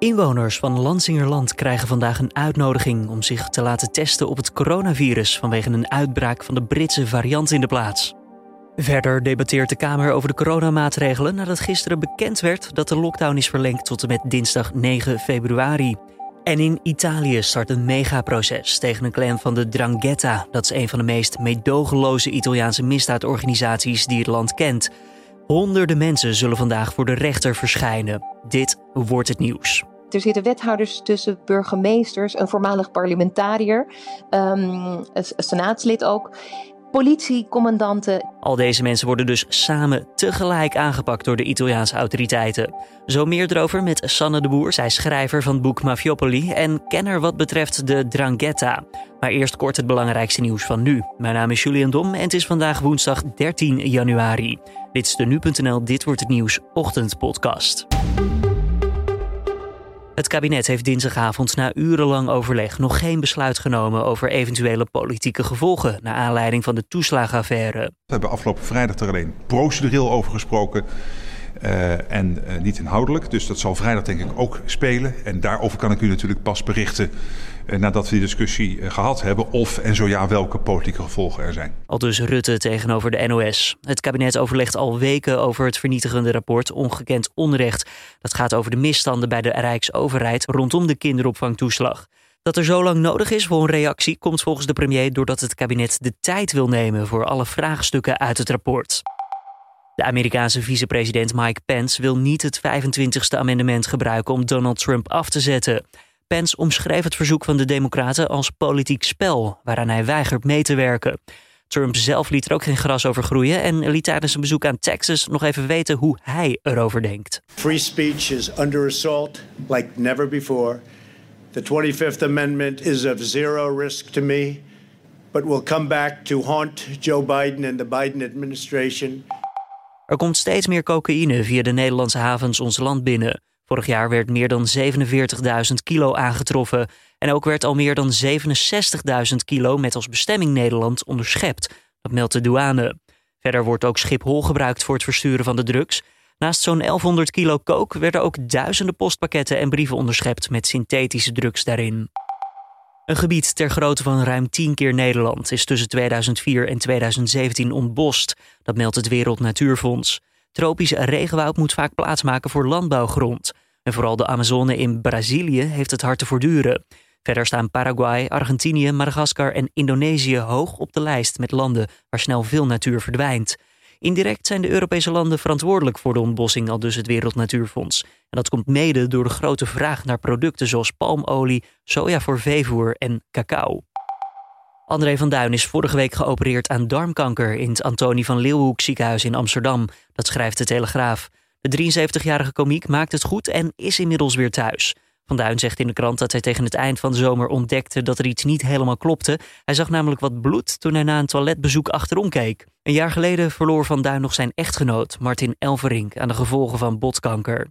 Inwoners van Lansingerland krijgen vandaag een uitnodiging om zich te laten testen op het coronavirus vanwege een uitbraak van de Britse variant in de plaats. Verder debatteert de Kamer over de coronamaatregelen nadat gisteren bekend werd dat de lockdown is verlengd tot en met dinsdag 9 februari. En in Italië start een megaproces tegen een clan van de Drangheta. Dat is een van de meest meedogenloze Italiaanse misdaadorganisaties die het land kent. Honderden mensen zullen vandaag voor de rechter verschijnen. Dit wordt het nieuws. Er zitten wethouders tussen, burgemeesters, een voormalig parlementariër, um, een senaatslid ook politiecommandanten. Al deze mensen worden dus samen tegelijk aangepakt door de Italiaanse autoriteiten. Zo meer erover met Sanne de Boer, zij schrijver van het boek Mafiopoli en kenner wat betreft de Drangheta. Maar eerst kort het belangrijkste nieuws van nu. Mijn naam is Julian Dom en het is vandaag woensdag 13 januari. Dit is de nu.nl Dit wordt het nieuws ochtendpodcast. Het kabinet heeft dinsdagavond na urenlang overleg nog geen besluit genomen over eventuele politieke gevolgen naar aanleiding van de toeslagenaffaire. We hebben afgelopen vrijdag er alleen procedureel over gesproken. Uh, en uh, niet inhoudelijk. Dus dat zal vrijdag denk ik ook spelen. En daarover kan ik u natuurlijk pas berichten nadat we die discussie gehad hebben. Of en zo ja, welke politieke gevolgen er zijn. Al dus Rutte tegenover de NOS. Het kabinet overlegt al weken over het vernietigende rapport Ongekend Onrecht. Dat gaat over de misstanden bij de Rijksoverheid rondom de kinderopvangtoeslag. Dat er zo lang nodig is voor een reactie komt volgens de premier doordat het kabinet de tijd wil nemen voor alle vraagstukken uit het rapport. De Amerikaanse vicepresident Mike Pence wil niet het 25e amendement gebruiken om Donald Trump af te zetten. Pence omschreef het verzoek van de Democraten als politiek spel, waaraan hij weigert mee te werken. Trump zelf liet er ook geen gras over groeien en liet tijdens een bezoek aan Texas nog even weten hoe hij erover denkt. Free speech is under assault like never before. The 25th Amendment is of zero risk to me, but will come back to haunt Joe Biden and the Biden administration. Er komt steeds meer cocaïne via de Nederlandse havens ons land binnen. Vorig jaar werd meer dan 47.000 kilo aangetroffen. En ook werd al meer dan 67.000 kilo met als bestemming Nederland onderschept. Dat meldt de douane. Verder wordt ook Schiphol gebruikt voor het versturen van de drugs. Naast zo'n 1100 kilo kook werden ook duizenden postpakketten en brieven onderschept met synthetische drugs daarin. Een gebied ter grootte van ruim 10 keer Nederland is tussen 2004 en 2017 ontbost. Dat meldt het Wereld Natuurfonds. Tropisch regenwoud moet vaak plaatsmaken voor landbouwgrond. En vooral de Amazone in Brazilië heeft het hard te voortduren. Verder staan Paraguay, Argentinië, Madagaskar en Indonesië hoog op de lijst met landen waar snel veel natuur verdwijnt. Indirect zijn de Europese landen verantwoordelijk voor de ontbossing, al dus het Wereld Natuurfonds. En dat komt mede door de grote vraag naar producten zoals palmolie, soja voor veevoer en cacao. André van Duin is vorige week geopereerd aan darmkanker in het Antonie van Leeuwenhoek ziekenhuis in Amsterdam. Dat schrijft de Telegraaf. De 73-jarige komiek maakt het goed en is inmiddels weer thuis. Van Duin zegt in de krant dat hij tegen het eind van de zomer ontdekte dat er iets niet helemaal klopte. Hij zag namelijk wat bloed toen hij na een toiletbezoek achterom keek. Een jaar geleden verloor Van Duin nog zijn echtgenoot, Martin Elverink, aan de gevolgen van botkanker.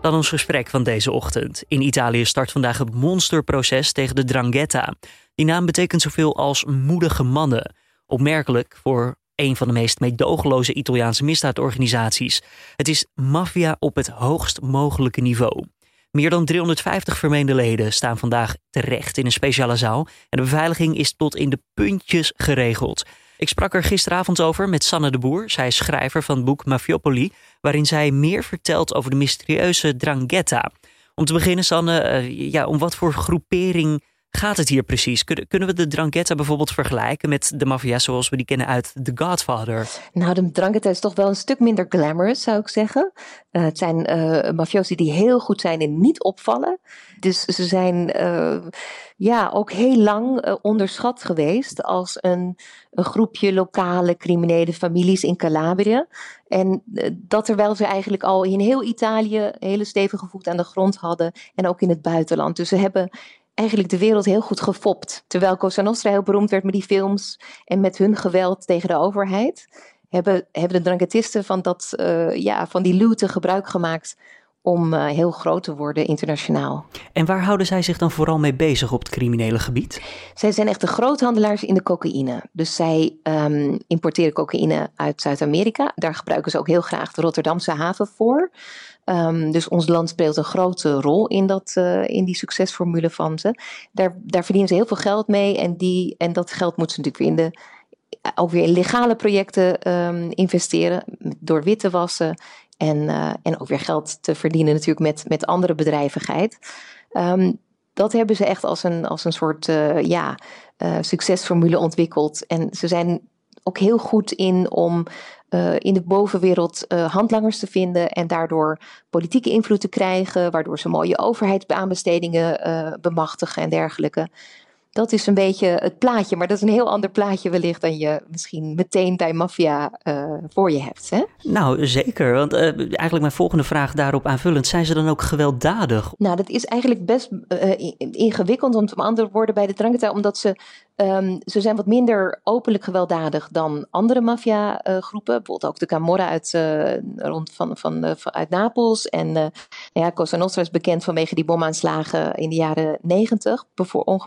Dan ons gesprek van deze ochtend. In Italië start vandaag het monsterproces tegen de Drangheta. Die naam betekent zoveel als moedige mannen. Opmerkelijk voor een van de meest meedogenloze Italiaanse misdaadorganisaties. Het is maffia op het hoogst mogelijke niveau. Meer dan 350 vermeende leden staan vandaag terecht in een speciale zaal en de beveiliging is tot in de puntjes geregeld. Ik sprak er gisteravond over met Sanne de Boer. Zij is schrijver van het boek Mafiopoli, waarin zij meer vertelt over de mysterieuze Drangheta. Om te beginnen, Sanne, eh, ja, om wat voor groepering gaat het hier precies? Kunnen we de Drangheta bijvoorbeeld vergelijken met de maffia zoals we die kennen uit The Godfather? Nou, de Drangheta is toch wel een stuk minder glamorous, zou ik zeggen. Uh, het zijn uh, mafiosi die heel goed zijn in niet opvallen. Dus ze zijn uh, ja, ook heel lang onderschat geweest als een, groepje lokale criminele families in Calabrië. En dat terwijl ze eigenlijk al in heel Italië hele stevige voet aan de grond hadden en ook in het buitenland. Dus ze hebben eigenlijk de wereld heel goed gefopt. Terwijl Cosa Nostra heel beroemd werd met die films en met hun geweld tegen de overheid, hebben, hebben de dranketisten van, dat, uh, ja, van die looten gebruik gemaakt om uh, heel groot te worden internationaal. En waar houden zij zich dan vooral mee bezig op het criminele gebied? Zij zijn echt de groothandelaars in de cocaïne. Dus zij um, importeren cocaïne uit Zuid-Amerika. Daar gebruiken ze ook heel graag de Rotterdamse haven voor. Um, dus ons land speelt een grote rol in, dat, uh, in die succesformule van ze. Daar, daar verdienen ze heel veel geld mee. En, die, en dat geld moeten ze natuurlijk weer in de ook weer in legale projecten um, investeren. Door wit te wassen, en, uh, en ook weer geld te verdienen natuurlijk met, met andere bedrijvigheid. Um, dat hebben ze echt als een, als een soort ja, succesformule ontwikkeld. En ze zijn ook heel goed in om in de bovenwereld handlangers te vinden en daardoor politieke invloed te krijgen, waardoor ze mooie overheidsaanbestedingen bemachtigen en dergelijke. Dat is een beetje het plaatje, maar dat is een heel ander plaatje wellicht dan je misschien meteen bij maffia voor je hebt. Hè? Nou, zeker. Want eigenlijk mijn volgende vraag daarop aanvullend, zijn ze dan ook gewelddadig? Nou, dat is eigenlijk best ingewikkeld om te beantwoorden bij de Drangheta, omdat ze Um, ze zijn wat minder openlijk gewelddadig dan andere maffiagroepen. Bijvoorbeeld ook de Camorra uit, uh, rond van, van, uh, uit Napels. En uh, ja, Cosa Nostra is bekend vanwege die bomaanslagen in de jaren negentig,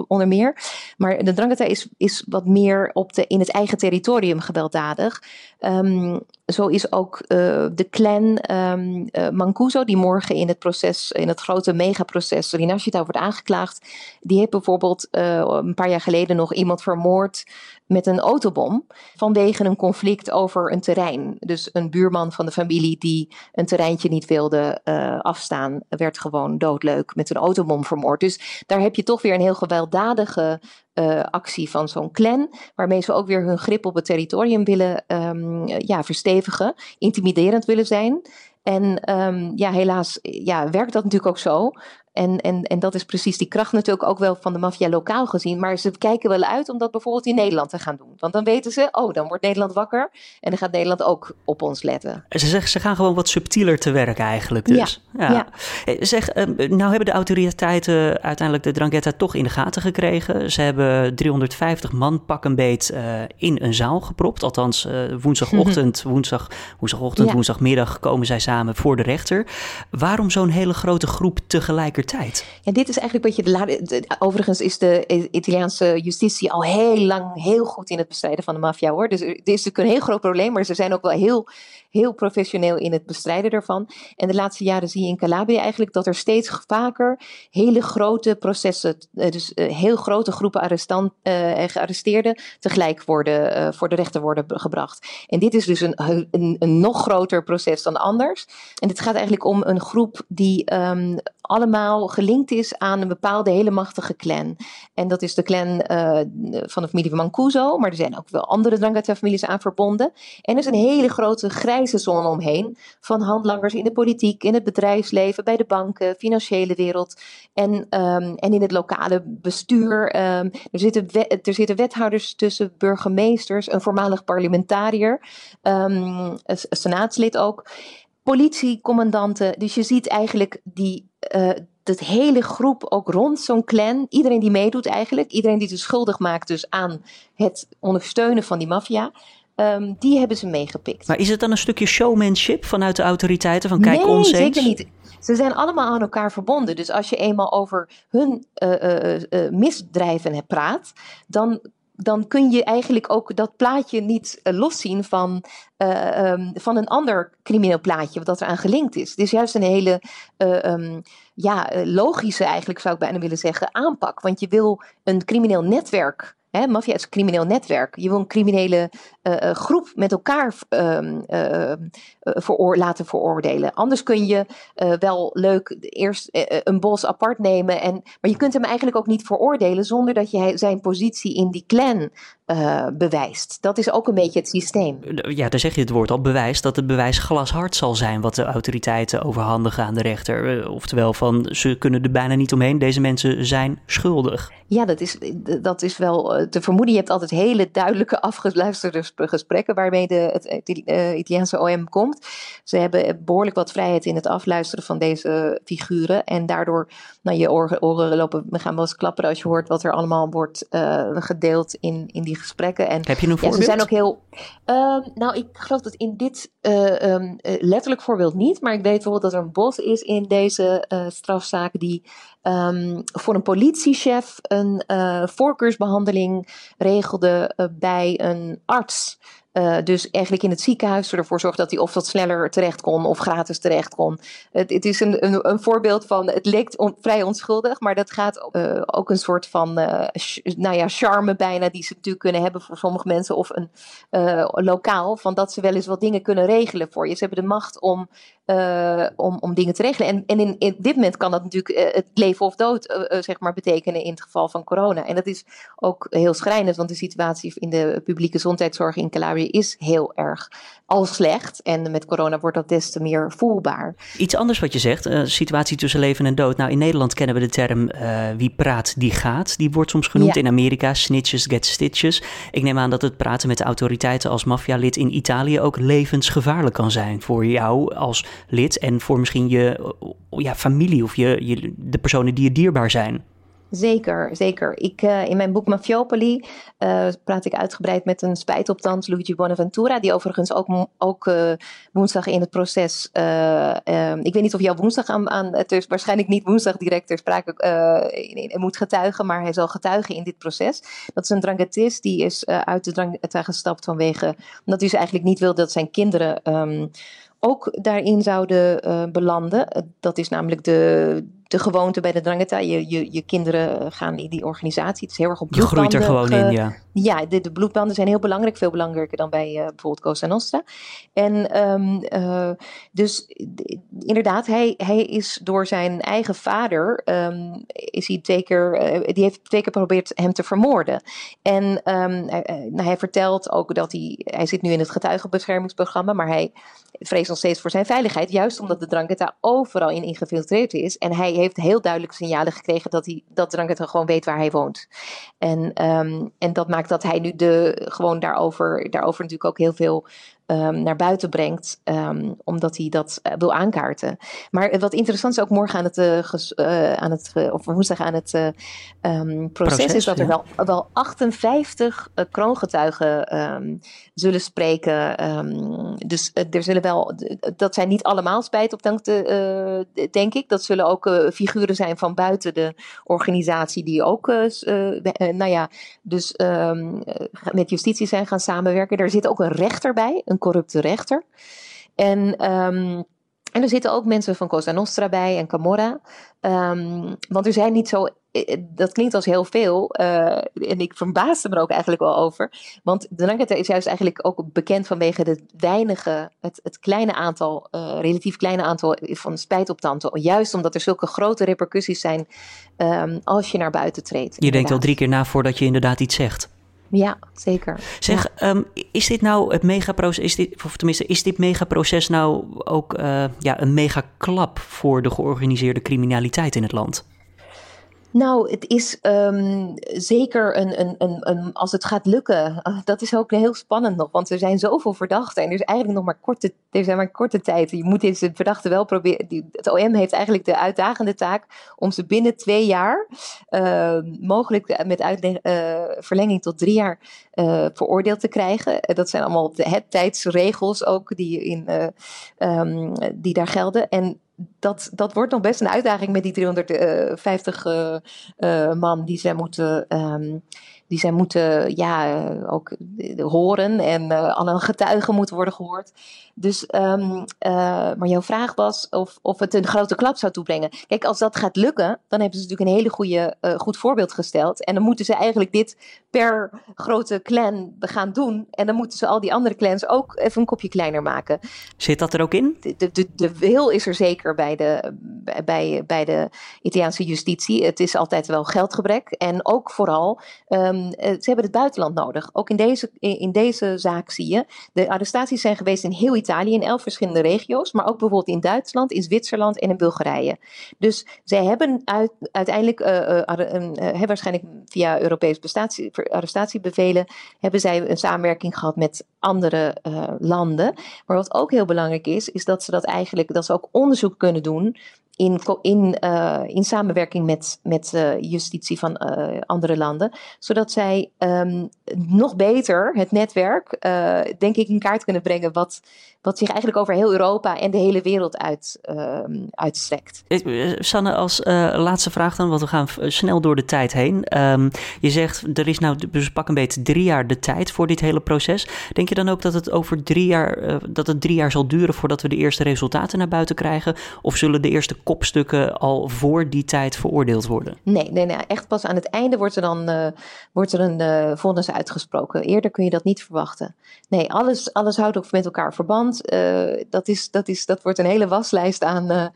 onder meer. Maar de Drangheta is, is wat meer op de, in het eigen territorium gewelddadig. Um, zo is ook de clan um, Mancuso, die morgen in het proces, in het grote megaproces Rinashita wordt aangeklaagd. Die heeft bijvoorbeeld een paar jaar geleden nog iemand vermoord met een autobom vanwege een conflict over een terrein. Dus een buurman van de familie die een terreintje niet wilde afstaan, werd gewoon doodleuk met een autobom vermoord. Dus daar heb je toch weer een heel gewelddadige uh, actie van zo'n clan, waarmee ze ook weer hun grip op het territorium willen um, ja, verstevigen, intimiderend willen zijn. En um, ja, helaas ja, werkt dat natuurlijk ook zo. En, en, en dat is precies die kracht natuurlijk ook wel van de maffia lokaal gezien. Maar ze kijken wel uit om dat bijvoorbeeld in Nederland te gaan doen. Want dan weten ze, oh, dan wordt Nederland wakker. En dan gaat Nederland ook op ons letten. Ze zeggen, ze gaan gewoon wat subtieler te werk eigenlijk dus. Ja, ja. ja. Zeg, ehm, nou hebben de autoriteiten uiteindelijk de Drangheta toch in de gaten gekregen. Ze hebben 350 man pak een beet uh, in een zaal gepropt. Althans, uh, woensdagochtend, woensdag, woensdagochtend, ja. woensdagmiddag komen zij samen voor de rechter. Waarom zo'n hele grote groep tegelijkertijd? Tijd. Ja, dit is eigenlijk wat je de, overigens is de Italiaanse justitie al heel lang heel goed in het bestrijden van de maffia hoor. Dus het is natuurlijk een heel groot probleem, maar ze zijn ook wel heel, heel professioneel in het bestrijden daarvan. En de laatste jaren zie je in Calabria eigenlijk dat er steeds vaker hele grote processen, eh, dus uh, heel grote groepen arrestant, uh, gearresteerden tegelijk worden, voor de rechter worden gebracht. En dit is dus een, een, nog groter proces dan anders. En het gaat eigenlijk om een groep die um, allemaal gelinkt is aan een bepaalde hele machtige clan. En dat is de clan van de familie van Mancuso, maar er zijn ook wel andere Drangheta-families aan verbonden. En er is een hele grote grijze zone omheen van handlangers in de politiek, in het bedrijfsleven, bij de banken, financiële wereld en, um, en in het lokale bestuur. Um, er, zitten er zitten wethouders tussen, burgemeesters, een voormalig parlementariër, um, een senaatslid ook politiecommandanten. Dus je ziet eigenlijk die, uh, dat hele groep ook rond zo'n clan. Iedereen die meedoet eigenlijk. Iedereen die zich schuldig maakt dus aan het ondersteunen van die maffia. Um, die hebben ze meegepikt. Maar is het dan een stukje showmanship vanuit de autoriteiten? Van kijk nee, ons eens? zeker niet. Ze zijn allemaal aan elkaar verbonden. Dus als je eenmaal over hun uh, uh, misdrijven praat, dan dan kun je eigenlijk ook dat plaatje niet uh, loszien van, uh, um, van een ander crimineel plaatje wat er aan gelinkt is. Het is juist een hele uh, um, ja, logische, eigenlijk zou ik bijna willen zeggen, aanpak. Want je wil een crimineel netwerk Hè, is een crimineel netwerk. Je wil een criminele uh, groep met elkaar veroor laten veroordelen. Anders kun je wel leuk eerst een bos apart nemen. En, maar je kunt hem eigenlijk ook niet veroordelen zonder dat je zijn positie in die clan bewijst. Dat is ook een beetje het systeem. Ja, daar zeg je het woord al, bewijs dat het bewijs glashard zal zijn wat de autoriteiten overhandigen aan de rechter. Oftewel van ze kunnen er bijna niet omheen, deze mensen zijn schuldig. Ja, dat is, dat is wel te vermoeden. Je hebt altijd hele duidelijke afgeluisterde gesprekken waarmee de, het uh, Italiaanse OM komt. Ze hebben behoorlijk wat vrijheid in het afluisteren van deze figuren. En daardoor, nou, je oren, oren lopen, we gaan wel eens klapperen als je hoort wat er allemaal wordt uh, gedeeld in, in die gesprekken. En, Heb je een voorbeeld? Ja, ze zijn ook heel. Ehm, nou, ik geloof dat in dit uh, letterlijk voorbeeld niet. Maar ik weet bijvoorbeeld dat er een bos is in deze strafzaak die um, voor een politiechef een voorkeursbehandeling regelde bij een arts. Uh, dus eigenlijk in het ziekenhuis ervoor zorgt dat hij of wat sneller terecht kon of gratis terecht kon. Het, het is een, een, een, voorbeeld van, het leek vrij onschuldig, maar dat gaat uh, ook een soort van, uh, nou ja, charme bijna die ze natuurlijk kunnen hebben voor sommige mensen of een lokaal, van dat ze wel eens wat dingen kunnen regelen voor je. Ze hebben de macht om, om, om dingen te regelen. En, en in, in dit moment kan dat natuurlijk het leven of dood, zeg maar, betekenen in het geval van corona. En dat is ook heel schrijnend, want de situatie in de publieke gezondheidszorg in Calabria is heel erg al slecht. En met corona wordt dat des te meer voelbaar. Iets anders wat je zegt, uh, situatie tussen leven en dood. Nou, in Nederland kennen we de term uh, wie praat, die gaat. Die wordt soms genoemd. Ja. In Amerika snitches get stitches. Ik neem aan dat het praten met de autoriteiten als maffialid in Italië ook levensgevaarlijk kan zijn. Voor jou als lid en voor misschien je ja, familie of je, je, de personen die je dierbaar zijn. Zeker, zeker. Ik, uh, in mijn boek Mafiopoli uh, praat ik uitgebreid met een spijtoptant, Luigi Bonaventura, die overigens ook, ook uh, woensdag in het proces, ik weet niet of jouw woensdag aan, aan, het is waarschijnlijk niet woensdag direct ter sprake moet getuigen, maar hij zal getuigen in dit proces. Dat is een drangatist, die is uit de drangata gestapt vanwege, omdat hij dus eigenlijk niet wil dat zijn kinderen um, ook daarin zouden belanden. Dat is namelijk de de gewoonte bij de Drangheta. Je, je, je kinderen gaan in die organisatie. Het is heel erg op bloedbanden. Je groeit er gewoon in, ja. Ja, de, de, bloedbanden zijn heel belangrijk. Veel belangrijker dan bij uh, bijvoorbeeld Cosa Nostra. En um, uh, dus inderdaad, hij, hij is door zijn eigen vader... Um, is hij twee uh, die heeft twee geprobeerd hem te vermoorden. En um, hij, hij, vertelt ook dat hij... Hij zit nu in het getuigenbeschermingsprogramma, maar hij vreest nog steeds voor zijn veiligheid. Juist omdat de Drangheta overal in ingefiltreerd is. En hij heeft heel duidelijke signalen gekregen dat, hij, dat Drangheta gewoon weet waar hij woont. En, en dat maakt dat hij nu de, gewoon daarover, daarover natuurlijk ook heel veel um, naar buiten brengt, um, omdat hij dat uh, wil aankaarten. Maar wat interessant is ook morgen aan het, uh, ges, uh, aan het of woensdag aan het um, proces, proces, is dat er wel, wel 58 kroongetuigen zullen spreken. dus er zullen wel, dat zijn niet allemaal spijt op dank denk ik. Dat zullen ook figuren zijn van buiten de organisatie die ook, nou ja, dus met justitie zijn gaan samenwerken. Er zit ook een rechter bij, een corrupte rechter. En, um, en er zitten ook mensen van Cosa Nostra bij en Camorra. Um, want er zijn niet zo. Eh, dat klinkt als heel veel. Uh, en ik verbaasde me er ook eigenlijk wel over. Want de Drangheta is juist eigenlijk ook bekend vanwege het weinige, het, het kleine aantal, uh, relatief kleine aantal van spijtoptanten. Juist omdat er zulke grote repercussies zijn um, als je naar buiten treedt. Je inderdaad. denkt al drie keer na voordat je inderdaad iets zegt. Ja, zeker. Zeg, ja. Um, is dit nou het megaproces, is dit, of tenminste, is dit megaproces nou ook uh, ja, een megaklap voor de georganiseerde criminaliteit in het land? Nou, het is um, zeker een, een, een, een, als het gaat lukken, dat is ook heel spannend nog, want er zijn zoveel verdachten en er is eigenlijk nog maar korte, er zijn maar korte tijd. Je moet deze verdachten wel proberen. Die, het OM heeft eigenlijk de uitdagende taak om ze binnen twee jaar, uh, mogelijk met uitleg, uh, verlenging tot drie jaar, uh, veroordeeld te krijgen. Dat zijn allemaal de tijdsregels ook die, in, um, die daar gelden. En dat, dat wordt nog best een uitdaging met die 350 uh, uh, man die zij moeten, um, die zij moeten ja, ook horen en uh, alle getuigen moeten worden gehoord. Dus, um, maar jouw vraag was of, of het een grote klap zou toebrengen. Kijk, als dat gaat lukken, dan hebben ze natuurlijk een hele goede, goed voorbeeld gesteld. En dan moeten ze eigenlijk dit per grote clan gaan doen. En dan moeten ze al die andere clans ook even een kopje kleiner maken. Zit dat er ook in? De, de, de wil is er zeker bij de, bij, bij de Italiaanse justitie. Het is altijd wel geldgebrek. En ook vooral, um, ze hebben het buitenland nodig. Ook in deze, in deze zaak zie je. De arrestaties zijn geweest in heel Italië, in elf verschillende regio's. Maar ook bijvoorbeeld in Duitsland, in Zwitserland en in Bulgarije. Dus zij hebben uit, uiteindelijk, uh, uh, waarschijnlijk via Europees arrestatiebevelen, hebben zij een samenwerking gehad met andere landen. Maar wat ook heel belangrijk is, is dat ze dat eigenlijk, dat ze ook onderzoek kunnen doen in, in, uh, in samenwerking met, met uh, justitie van uh, andere landen. Zodat zij um, nog beter het netwerk, denk ik, in kaart kunnen brengen. Wat, wat zich eigenlijk over heel Europa en de hele wereld uit, um, uitstrekt. Sanne, als laatste vraag dan, want we gaan snel door de tijd heen. Um, je zegt, er is nou dus pak een beetje drie jaar de tijd voor dit hele proces. Denk je dan ook dat het over drie jaar, dat het drie jaar zal duren voordat we de eerste resultaten naar buiten krijgen? Of zullen de eerste kopstukken al voor die tijd veroordeeld worden? Nee, nee, nee echt pas aan het einde wordt er dan uh, wordt er een uh, vonnis uitgesproken. Eerder kun je dat niet verwachten. Nee, alles, alles houdt ook met elkaar verband. Uh, dat, is, dat, is, dat wordt een hele waslijst aan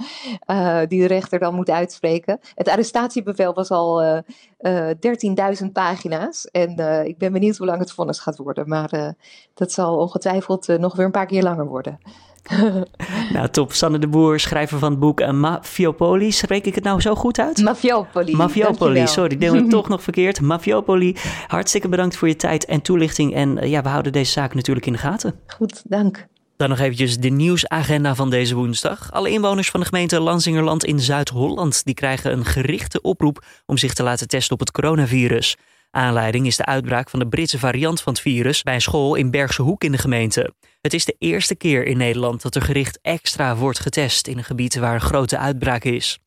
die de rechter dan moet uitspreken. Het arrestatiebevel was al 13.000 pagina's. En ik ben benieuwd hoe lang het vonnis gaat worden. Maar dat zal ongetwijfeld nog weer een paar keer langer worden. nou, top. Sanne de Boer, schrijver van het boek uh, Mafiopoli. Spreek ik het nou zo goed uit? Mafiopoli. Mafiopoli, sorry, ik deel het toch nog verkeerd. Mafiopoli, hartstikke bedankt voor je tijd en toelichting. En uh, ja, we houden deze zaak natuurlijk in de gaten. Goed, dank. Dan nog eventjes de nieuwsagenda van deze woensdag. Alle inwoners van de gemeente Lansingerland in Zuid-Holland... die krijgen een gerichte oproep om zich te laten testen op het coronavirus. Aanleiding is de uitbraak van de Britse variant van het virus bij een school in Bergse Hoek in de gemeente. Het is de eerste keer in Nederland dat er gericht extra wordt getest in een gebied waar een grote uitbraak is.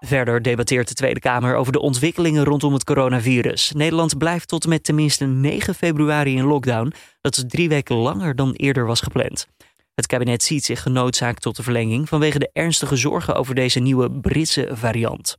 Verder debatteert de Tweede Kamer over de ontwikkelingen rondom het coronavirus. Nederland blijft tot met tenminste 9 februari in lockdown. Dat is drie weken langer dan eerder was gepland. Het kabinet ziet zich genoodzaakt tot de verlenging vanwege de ernstige zorgen over deze nieuwe Britse variant.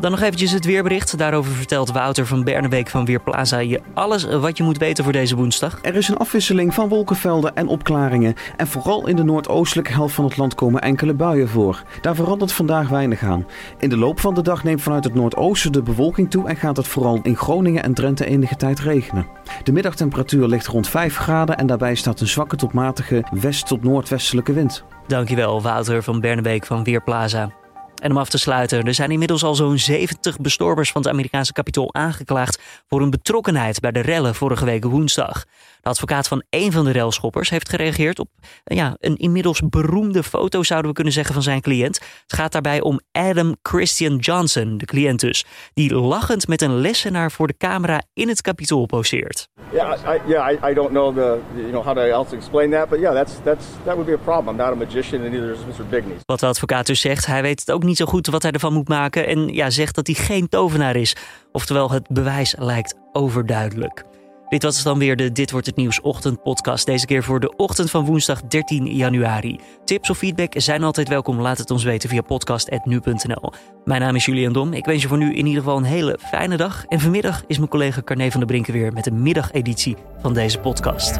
Dan nog eventjes het weerbericht. Daarover vertelt Wouter van Bernebeek van Weerplaza je alles wat je moet weten voor deze woensdag. Er is een afwisseling van wolkenvelden en opklaringen. En vooral in de noordoostelijke helft van het land komen enkele buien voor. Daar verandert vandaag weinig aan. In de loop van de dag neemt vanuit het noordoosten de bewolking toe en gaat het vooral in Groningen en Drenthe enige tijd regenen. De middagtemperatuur ligt rond 5 graden en daarbij staat een zwakke tot matige west- tot noordwestelijke wind. Dankjewel Wouter van Bernebeek van Weerplaza. En om af te sluiten, er zijn inmiddels al zo'n 70 bestormers van het Amerikaanse kapitool aangeklaagd voor hun betrokkenheid bij de rellen vorige week woensdag. De advocaat van een van de relschoppers heeft gereageerd op ja, een inmiddels beroemde foto, zouden we kunnen zeggen, van zijn cliënt. Het gaat daarbij om Adam Christian Johnson, de cliënt dus, die lachend met een lessenaar voor de camera in het kapitool poseert. Yeah, I, yeah, I, I don't know the, you know how to else explain that, but yeah, that's that's that would be a problem. I'm not a magician and neither is Mr. Bigney. Wat de advocaat dus zegt, hij weet het ook niet zo goed wat hij ervan moet maken en ja, zegt dat hij geen tovenaar is. Oftewel, het bewijs lijkt overduidelijk. Dit was dan weer de Dit wordt het nieuws ochtendpodcast. Deze keer voor de ochtend van woensdag 13 januari. Tips of feedback zijn altijd welkom. Laat het ons weten via podcast.nu.nl. Mijn naam is Julian Dom. Ik wens je voor nu in ieder geval een hele fijne dag. En vanmiddag is mijn collega Carne van der Brinken weer met de middageditie van deze podcast.